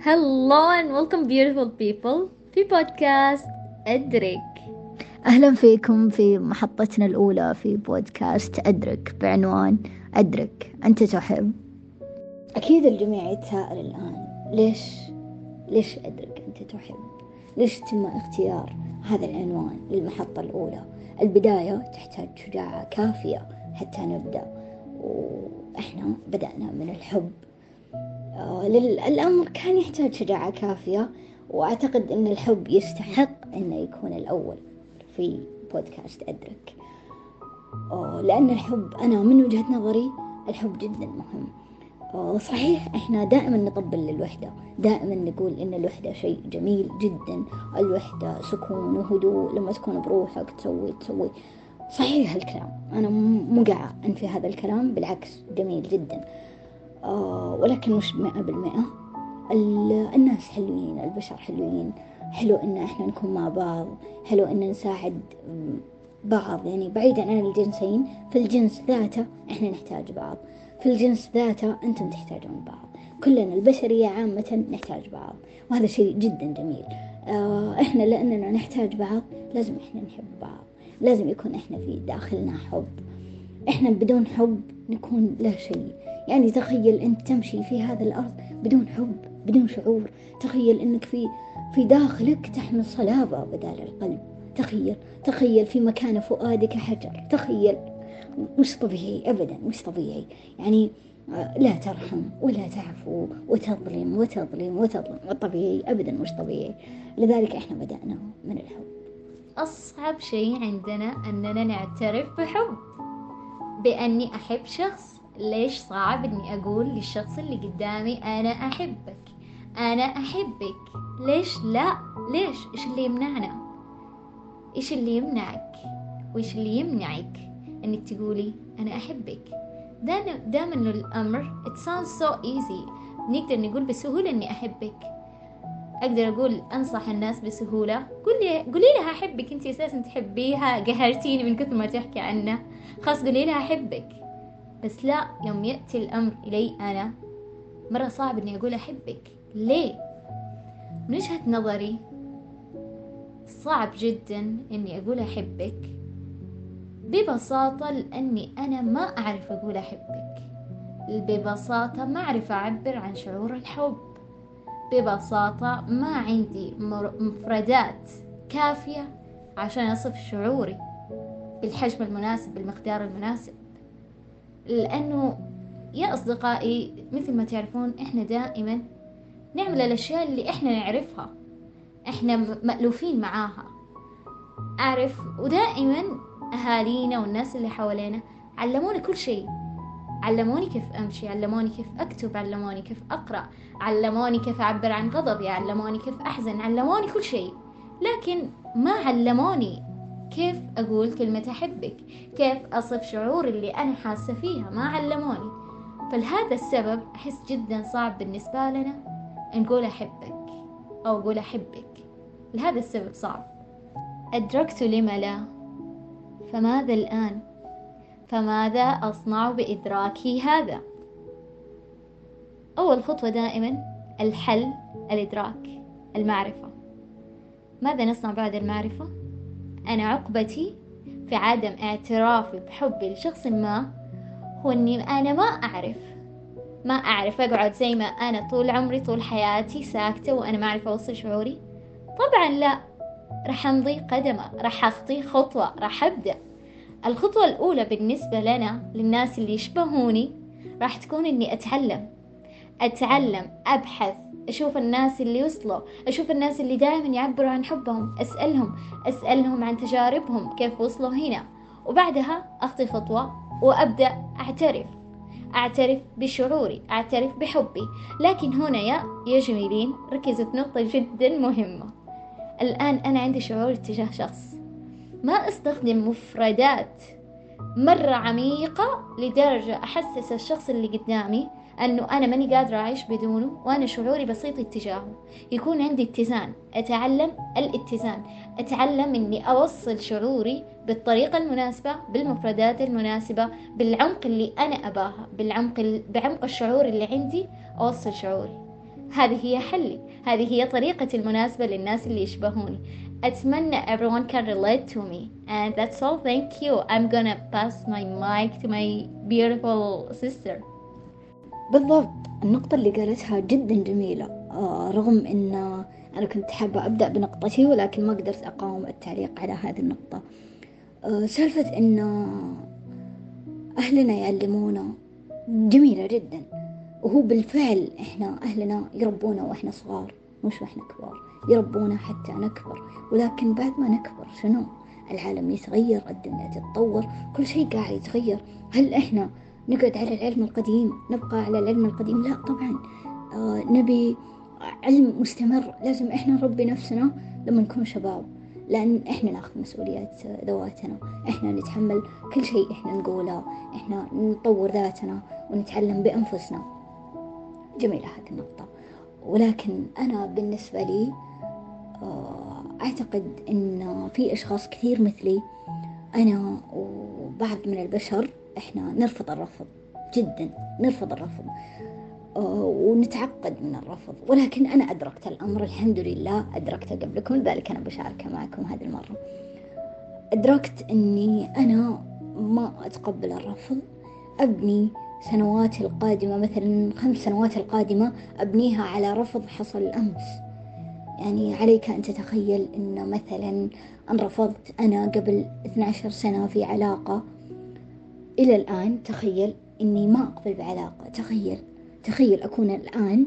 Hello and welcome beautiful people في بودكاست أدرك أهلا فيكم في محطتنا الأولى في بودكاست أدرك بعنوان أدرك أنت تحب؟ أكيد الجميع يتساءل الآن ليش؟ ليش أدرك أنت تحب؟ ليش تم اختيار هذا العنوان للمحطة الأولى؟ البداية تحتاج شجاعة كافية حتى نبدأ وإحنا بدأنا من الحب. الأمر كان يحتاج شجاعة كافية وأعتقد أن الحب يستحق أنه يكون الأول في بودكاست أدرك. آه، لأن الحب أنا من وجهة نظري الحب جدا مهم. آه، صحيح إحنا دائما نطبل للوحدة. دائما نقول إن الوحدة شيء جميل جدا. الوحدة سكون وهدوء لما تكون بروحك تسوي تسوي. صحيح هالكلام أنا مو قاعد أنفي هذا الكلام بالعكس جميل جدا. آه ولكن مش مئة بالمئة. الناس حلوين البشر حلوين. حلو إن إحنا نكون مع بعض. حلو إن نساعد بعض. يعني بعيدا عن الجنسين في الجنس ذاته إحنا نحتاج بعض. في الجنس ذاته أنتم تحتاجون بعض. كلنا البشرية عامة نحتاج بعض وهذا شيء جدا جميل. آه إحنا لأننا نحتاج بعض لازم إحنا نحب بعض. لازم يكون إحنا في داخلنا حب. إحنا بدون حب نكون لا شيء. يعني تخيل أنت تمشي في هذا الأرض بدون حب بدون شعور. تخيل أنك في في داخلك تحمل صلابة بدال القلب. تخيل تخيل في مكان فؤادك حجر. تخيل. مش طبيعي أبدا مش طبيعي. يعني آه، لا ترحم ولا تعفو وتظلم وتظلم وتظلم. طبيعي أبدا مش طبيعي. لذلك إحنا بدأنا من الحب. أصعب شيء عندنا أننا نعترف بحب بأني أحب شخص. ليش صعب أني أقول للشخص اللي قدامي أنا أحبك؟ أنا أحبك. ليش لا؟ ليش؟ إيش اللي يمنعنا؟ إيش اللي يمنعك؟ وإيش اللي يمنعك إنك تقولي أنا أحبك؟ دام إنه الأمر it sounds so easy. نقدر نقول بسهولة إني أحبك. أقدر أقول أنصح الناس بسهولة. قولي قولي لها أحبك. أنت أساسا تحبيها. قهرتيني من كثر ما تحكي عنها. خلاص قولي لها أحبك. بس لا يوم يأتي الأمر إلي أنا مرة صعب إني أقول أحبك. ليه؟ من وجهة نظري صعب جدا إني أقول أحبك ببساطة لأني أنا ما أعرف أقول أحبك. ببساطة ما أعرف أعبر عن شعور الحب. ببساطة ما عندي مفردات كافية عشان أصف شعوري بالحجم المناسب بالمقدار المناسب. لأنه يا أصدقائي مثل ما تعرفون إحنا دائما نعمل الأشياء اللي إحنا نعرفها. إحنا مألوفين معاها. أعرف ودائما أهالينا والناس اللي حوالينا علمونا كل شيء. علموني كيف أمشي علموني كيف أكتب علموني كيف أقرأ علموني كيف أعبر عن غضبي علموني كيف أحزن علموني كل شيء. لكن ما علموني كيف أقول كلمة أحبك؟ كيف أصف شعور اللي أنا حاسة فيها؟ ما علموني. فلهذا السبب أحس جدا صعب بالنسبة لنا نقول أحبك أو أقول أحبك. لهذا السبب صعب. أدركت لما لا. فماذا الآن؟ فماذا أصنع بإدراكي هذا؟ أول خطوة دائما الحل الإدراك المعرفة. ماذا نصنع بعد المعرفة؟ أنا عقبتي في عدم اعترافي بحبي لشخص ما هو أني أنا ما أعرف. ما أعرف أقعد زي ما أنا طول عمري طول حياتي ساكتة وأنا ما أعرف أوصل شعوري. طبعا لا راح أمضي قدمة راح أخطي خطوة راح أبدأ. الخطوة الأولى بالنسبة لنا للناس اللي يشبهوني راح تكون إني أتعلم. أتعلم أبحث أشوف الناس اللي وصلوا أشوف الناس اللي دائما يعبروا عن حبهم أسألهم أسألهم عن تجاربهم كيف وصلوا هنا. وبعدها أخطي خطوة وأبدأ أعترف. أعترف بشعوري أعترف بحبي. لكن هنا يا يا جميلين ركزوا في نقطة جدا مهمة. الآن أنا عندي شعور تجاه شخص. ما أستخدم مفردات مرة عميقة لدرجة أحسس الشخص اللي قدامي أنه أنا ماني قادرة أعيش بدونه وأنا شعوري بسيط اتجاهه يكون عندي اتزان. أتعلم الاتزان. أتعلم أني أوصل شعوري بالطريقة المناسبة بالمفردات المناسبة بالعمق اللي أنا أباها بالعمق بعمق الشعور اللي عندي أوصل شعوري. هذه هي حلي. هذه هي طريقتي المناسبة للناس اللي يشبهوني. أتمنى everyone can relate to me. And that's all. Thank you. I'm gonna pass my mic to my beautiful sister. بالضبط. النقطة اللي قالتها جدا جميلة. آه رغم إن أنا كنت حابة أبدأ بنقطتي ولكن ما قدرت أقاوم التعليق على هذه النقطة. آه سالفة إن أهلنا يعلمونا جميلة جدا. وهو بالفعل إحنا أهلنا يربونا وإحنا صغار مش وإحنا كبار يربونا حتى نكبر. ولكن بعد ما نكبر شنو؟ العالم يتغير الدنيا تتطور كل شيء قاعد يتغير. هل إحنا نقعد على العلم القديم نبقى على العلم القديم. لا طبعا. آه نبي علم مستمر. لازم إحنا نربي نفسنا لما نكون شباب. لأن إحنا ناخذ مسؤوليات ذواتنا. إحنا نتحمل كل شيء إحنا نقوله. إحنا نطور ذاتنا ونتعلم بأنفسنا. جميلة هذه النقطة. ولكن أنا بالنسبة لي آه، أعتقد أن في أشخاص كثير مثلي أنا وبعض من البشر إحنا نرفض الرفض جدا نرفض الرفض آه، ونتعقد من الرفض. ولكن أنا أدركت الأمر الحمد لله أدركته قبلكم لذلك أنا بشاركه معكم هذه المرة. أدركت أني أنا ما أتقبل الرفض. أبني سنواتي القادمة مثلا خمس سنوات القادمة أبنيها على رفض حصل أمس. يعني عليك أن تتخيل أن مثلا أن رفضت أنا قبل 12 سنة في علاقة إلى الآن تخيل إني ما أقبل بعلاقة. تخيل تخيل أكون الآن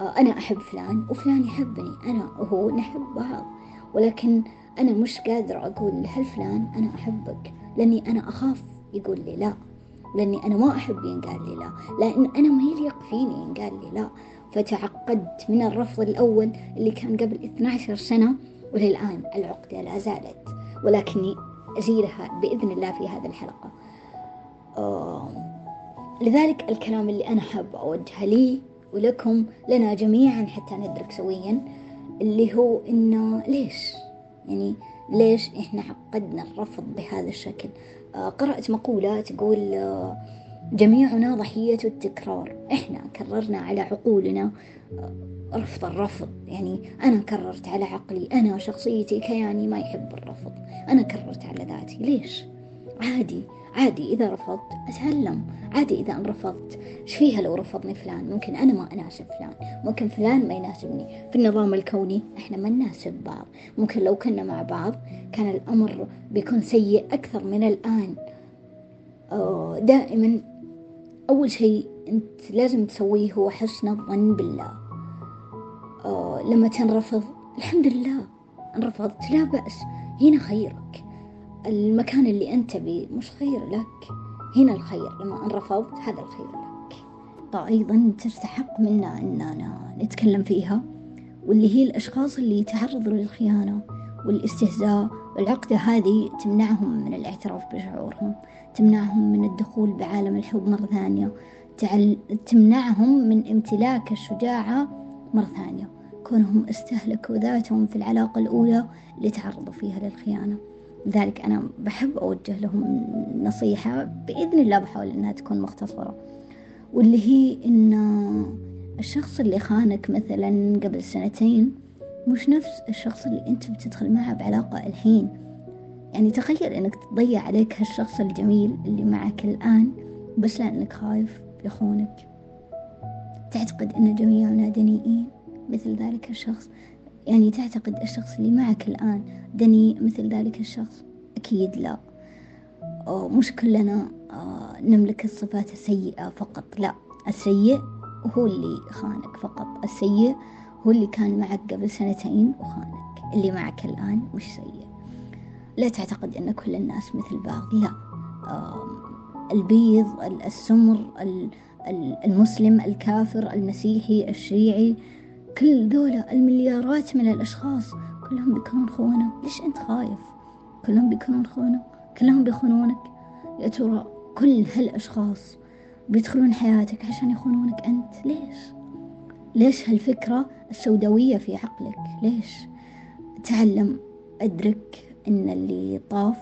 آه، أنا أحب فلان وفلان يحبني أنا وهو نحب بعض ولكن أنا مش قادرة أقول لهالفلان أنا أحبك؟ لأني أنا أخاف يقول لي لا. لأني أنا ما أحب ينقال لي لا. لأن أنا ما يليق فيني ينقال لي لا. فتعقدت من الرفض الأول اللي كان قبل 12 سنة وللآن العقدة لا زالت. ولكني أزيلها بإذن الله في هذه الحلقة. لذلك الكلام اللي أنا حابة أوجهه لي ولكم لنا جميعا حتى ندرك سويا اللي هو إنه ليش؟ يعني ليش إحنا عقدنا الرفض بهذا الشكل؟ آه قرأت مقولة تقول آه جميعنا ضحية التكرار. إحنا كررنا على عقولنا آه رفض الرفض. يعني أنا كررت على عقلي أنا شخصيتي كياني ما يحب الرفض. أنا كررت على ذاتي. ليش؟ عادي. عادي إذا رفضت أتعلم. عادي إذا أنا رفضت. إيش فيها لو رفضني فلان؟ ممكن أنا ما أناسب فلان. ممكن فلان ما يناسبني. في النظام الكوني إحنا ما نناسب بعض. ممكن لو كنا مع بعض كان الأمر بيكون سيء أكثر من الآن. آه، دائما أول شيء أنت لازم تسويه هو حسن الظن بالله. آه، لما تنرفض الحمد لله أنرفضت لا بأس. هنا خيرك. المكان اللي أنت بيه مش خير لك. هنا الخير لما أن رفضت هذا الخير لك. أيضا تستحق منا أننا نتكلم فيها واللي هي الأشخاص اللي يتعرضوا للخيانة والاستهزاء. والعقدة هذه تمنعهم من الاعتراف بشعورهم تمنعهم من الدخول بعالم الحب مرة ثانية تمنعهم من امتلاك الشجاعة مرة ثانية. كونهم استهلكوا ذاتهم في العلاقة الأولى اللي تعرضوا فيها للخيانة. لذلك أنا بحب أوجه لهم نصيحة بإذن الله بحاول إنها تكون مختصرة واللي هي إن الشخص اللي خانك مثلا قبل سنتين مش نفس الشخص اللي أنت بتدخل معه بعلاقة الحين. يعني تخيل إنك تضيع عليك هالشخص الجميل اللي معك الآن بس لأنك خايف يخونك. تعتقد أن جميعنا دنيئين؟ مثل ذلك الشخص يعني تعتقد الشخص اللي معك الآن دني مثل ذلك الشخص؟ أكيد لا. مش كلنا آه، نملك الصفات السيئة فقط لا. السيء هو اللي خانك فقط. السيء هو اللي كان معك قبل سنتين وخانك. اللي معك الآن مش سيء. لا تعتقد أن كل الناس مثل بعض لا. البيض السمر المسلم الكافر المسيحي الشيعي كل ذولا المليارات من الأشخاص كلهم بيكونون خونة. ليش أنت خايف؟ كلهم بيكونون خونة. كلهم بيخونونك. يا ترى كل هالأشخاص بيدخلون حياتك عشان يخونونك أنت؟ ليش؟ ليش هالفكرة السوداوية في عقلك؟ ليش؟ تعلم أدرك أن اللي طاف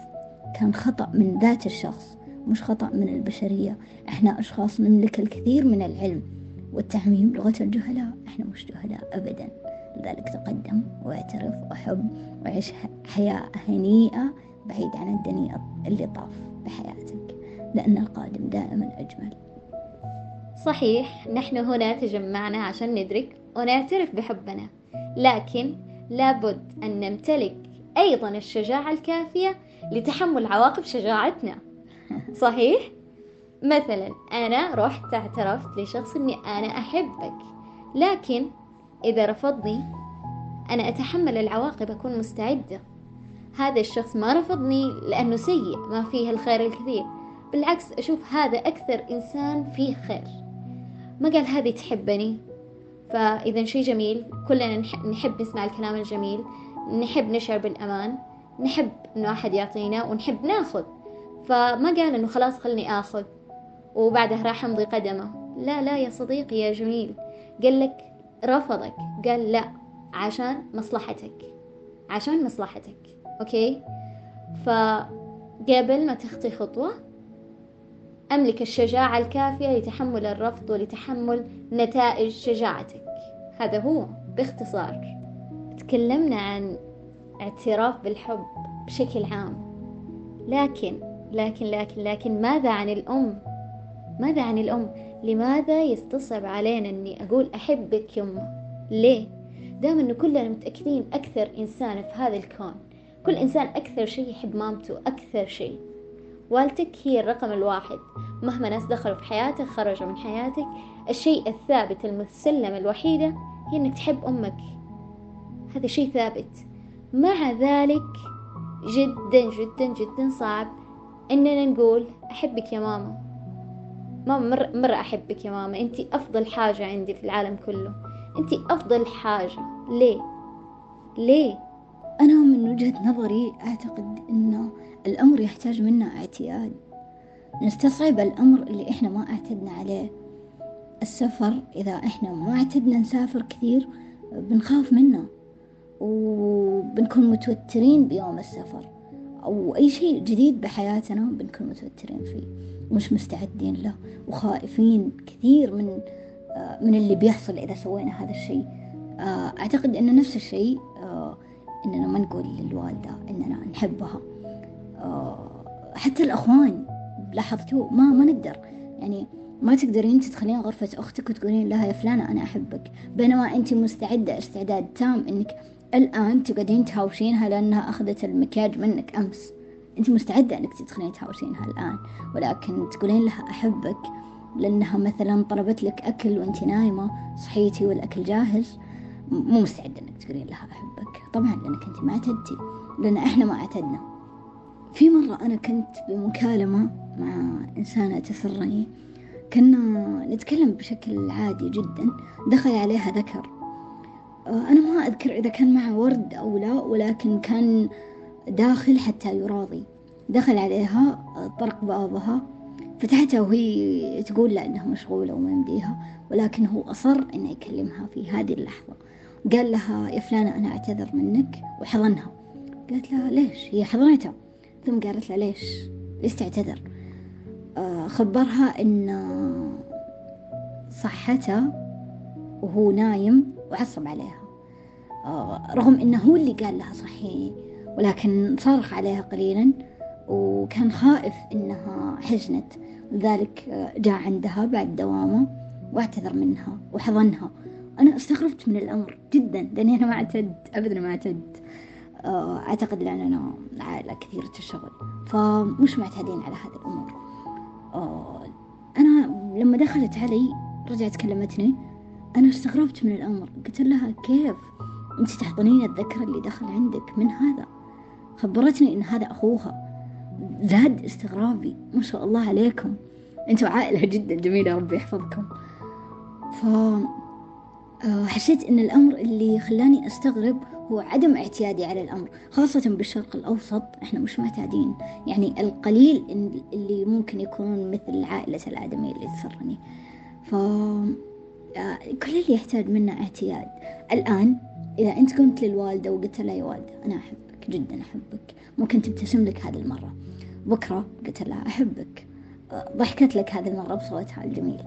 كان خطأ من ذات الشخص مش خطأ من البشرية. إحنا أشخاص نملك الكثير من العلم. والتعميم لغة الجهلاء. إحنا مش جهلاء أبدا. لذلك تقدم واعترف وحب وعيش حياة هنيئة بعيد عن الدنيء اللي طاف بحياتك لأن القادم دائما أجمل. صحيح نحن هنا تجمعنا عشان ندرك ونعترف بحبنا لكن لابد أن نمتلك أيضا الشجاعة الكافية لتحمل عواقب شجاعتنا. صحيح؟ مثلا أنا رحت اعترفت لشخص أني أنا أحبك. لكن إذا رفضني أنا أتحمل العواقب أكون مستعدة. هذا الشخص ما رفضني لأنه سيء ما فيه الخير الكثير. بالعكس أشوف هذا أكثر إنسان فيه خير. ما قال هذه تحبني؟ فإذا شيء جميل كلنا نحب نسمع الكلام الجميل. نحب نشعر بالأمان. نحب إنه أحد يعطينا ونحب ناخذ. فما قال إنه خلاص خلني آخذ. وبعدها راح أمضي قدمه. لا لا يا صديقي يا جميل. قال لك رفضك. قال لا عشان مصلحتك. عشان مصلحتك أوكي؟ فقبل ما تخطي خطوة أملك الشجاعة الكافية لتحمل الرفض ولتحمل نتائج شجاعتك. هذا هو باختصار. تكلمنا عن اعتراف بالحب بشكل عام. لكن لكن لكن لكن ماذا عن الأم؟ ماذا عن الأم؟ لماذا يستصعب علينا أني أقول أحبك يمه ليه؟ دام أنه كلنا متأكدين أكثر إنسان في هذا الكون كل إنسان أكثر شيء يحب مامته أكثر شيء. والدتك هي الرقم الواحد. مهما ناس دخلوا في حياتك خرجوا من حياتك الشيء الثابت المسلمة الوحيدة هي إنك تحب أمك. هذا شيء ثابت. مع ذلك جدا جدا جدا صعب إننا نقول أحبك يا ماما. ماما مرة, مرة أحبك يا ماما. أنت أفضل حاجة عندي في العالم كله. أنت أفضل حاجة. ليه؟ ليه؟ أنا من وجهة نظري أعتقد أنه الأمر يحتاج منا اعتياد. نستصعب الأمر اللي إحنا ما اعتدنا عليه. السفر إذا إحنا ما اعتدنا نسافر كثير بنخاف منه وبنكون متوترين بيوم السفر. أو أي شيء جديد بحياتنا بنكون متوترين فيه مش مستعدين له وخائفين كثير من من اللي بيحصل إذا سوينا هذا الشيء. أعتقد أن نفس الشيء إننا ما نقول للوالدة إننا نحبها. حتى الأخوان لاحظتوا ما ما نقدر. يعني ما تقدرين تدخلين غرفة أختك وتقولين لها يا فلانة أنا أحبك بينما أنت مستعدة استعداد تام إنك الآن تقعدين تهاوشينها لأنها أخذت المكياج منك أمس. أنت مستعدة إنك تدخلين تهاوشينها الآن ولكن تقولين لها أحبك لأنها مثلا طلبت لك أكل وأنت نايمة صحيتي والأكل جاهز مو مستعدة إنك تقولين لها أحبك. طبعا لأنك أنت ما اعتدتي لأن إحنا ما اعتدنا. في مرة أنا كنت بمكالمة مع إنسانة تسرني كنا نتكلم بشكل عادي جدا دخل عليها ذكر أنا ما أذكر إذا كان معه ورد أو لا ولكن كان داخل حتى يراضي. دخل عليها طرق بابها فتحتها وهي تقول لا إنها مشغولة وما يمديها. ولكن هو أصر إنه يكلمها في هذه اللحظة. قال لها يا فلانة أنا أعتذر منك. وحضنها. قالت لها ليش؟ هي حضنتها. ثم قالت له ليش؟ ليش تعتذر؟ آه خبرها إن صحته وهو نايم وعصب عليها. آه رغم إنه هو اللي قال لها صحي ولكن صارخ عليها قليلا وكان خائف إنها حزنت. لذلك جاء عندها بعد دوامه واعتذر منها وحضنها. أنا استغربت من الأمر جدا لأني أنا ما اعتد أبدا ما اعتد. أعتقد لأننا عائلة كثيرة الشغل فمش معتادين على هذه الأمور. أنا لما دخلت علي رجعت كلمتني أنا استغربت من الأمر. قلت لها كيف؟ أنت تحضنين الذكر اللي دخل عندك من هذا. خبرتني إن هذا أخوها. زاد استغرابي. ما شاء الله عليكم. أنتوا عائلة جدا جميلة. ربي يحفظكم. ف حسيت إن الأمر اللي خلاني أستغرب هو عدم اعتيادي على الأمر خاصة بالشرق الأوسط. إحنا مش معتادين. يعني القليل اللي ممكن يكونون مثل عائلة الآدمية اللي تسرني. ف كل اللي يحتاج منا اعتياد. الآن إذا أنت قمت للوالدة وقلت لها يا والدة أنا أحبك جدا أحبك. ممكن تبتسم لك هذه المرة. بكرة قلت لها أحبك. ضحكت لك هذه المرة بصوتها الجميل.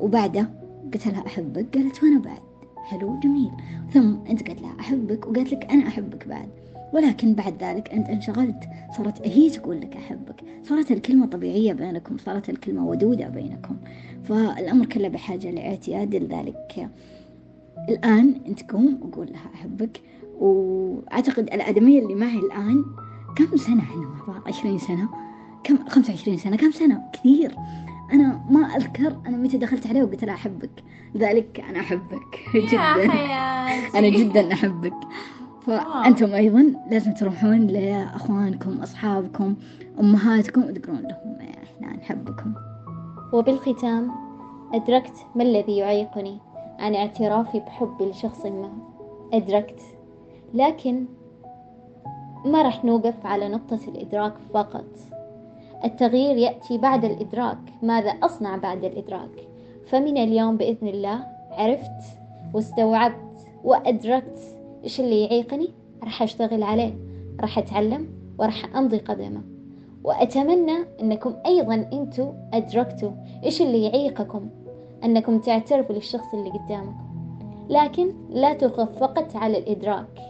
وبعده قلت لها أحبك. قالت وأنا بعد. حلو جميل. ثم أنت قلت لها أحبك. وقالت لك أنا أحبك بعد. ولكن بعد ذلك أنت انشغلت. صارت هي تقول لك أحبك. صارت الكلمة طبيعية بينكم صارت الكلمة ودودة بينكم. فالأمر كله بحاجة لاعتياد لذلك. الآن أنت قوم وقول لها أحبك وأعتقد الآدمية اللي معي الآن كم سنة إحنا مع بعض؟ عشرين سنة؟ كم؟ خمسة وعشرين سنة؟ كم سنة؟ كثير. أنا ما أذكر أنا متى دخلت عليه وقلت لها أحبك. لذلك أنا أحبك جدا. أنا جدا أحبك. فأنتم أيضا لازم تروحون لأخوانكم أصحابكم أمهاتكم وتقولون لهم إحنا نحبكم. وبالختام أدركت ما الذي يعيقني؟ عن اعترافي بحبي لشخص ما. أدركت. لكن ما رح نوقف على نقطة الإدراك فقط. التغيير يأتي بعد الإدراك. ماذا أصنع بعد الإدراك؟ فمن اليوم بإذن الله عرفت واستوعبت وأدركت إيش اللي يعيقني؟ راح أشتغل عليه. راح أتعلم وراح أمضي قدمه. وأتمنى أنكم أيضا أنتوا أدركتوا إيش اللي يعيقكم. أنكم تعترفوا للشخص اللي قدامكم لكن لا توقف فقط على الإدراك.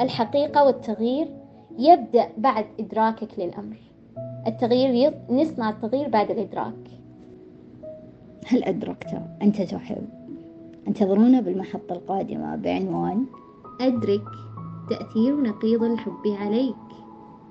الحقيقة والتغيير يبدأ بعد إدراكك للأمر. التغيير نصنع التغيير بعد الإدراك. هل أدركت أنت تحب؟ انتظرونا بالمحطة القادمة بعنوان أدرك تأثير نقيض الحب عليك.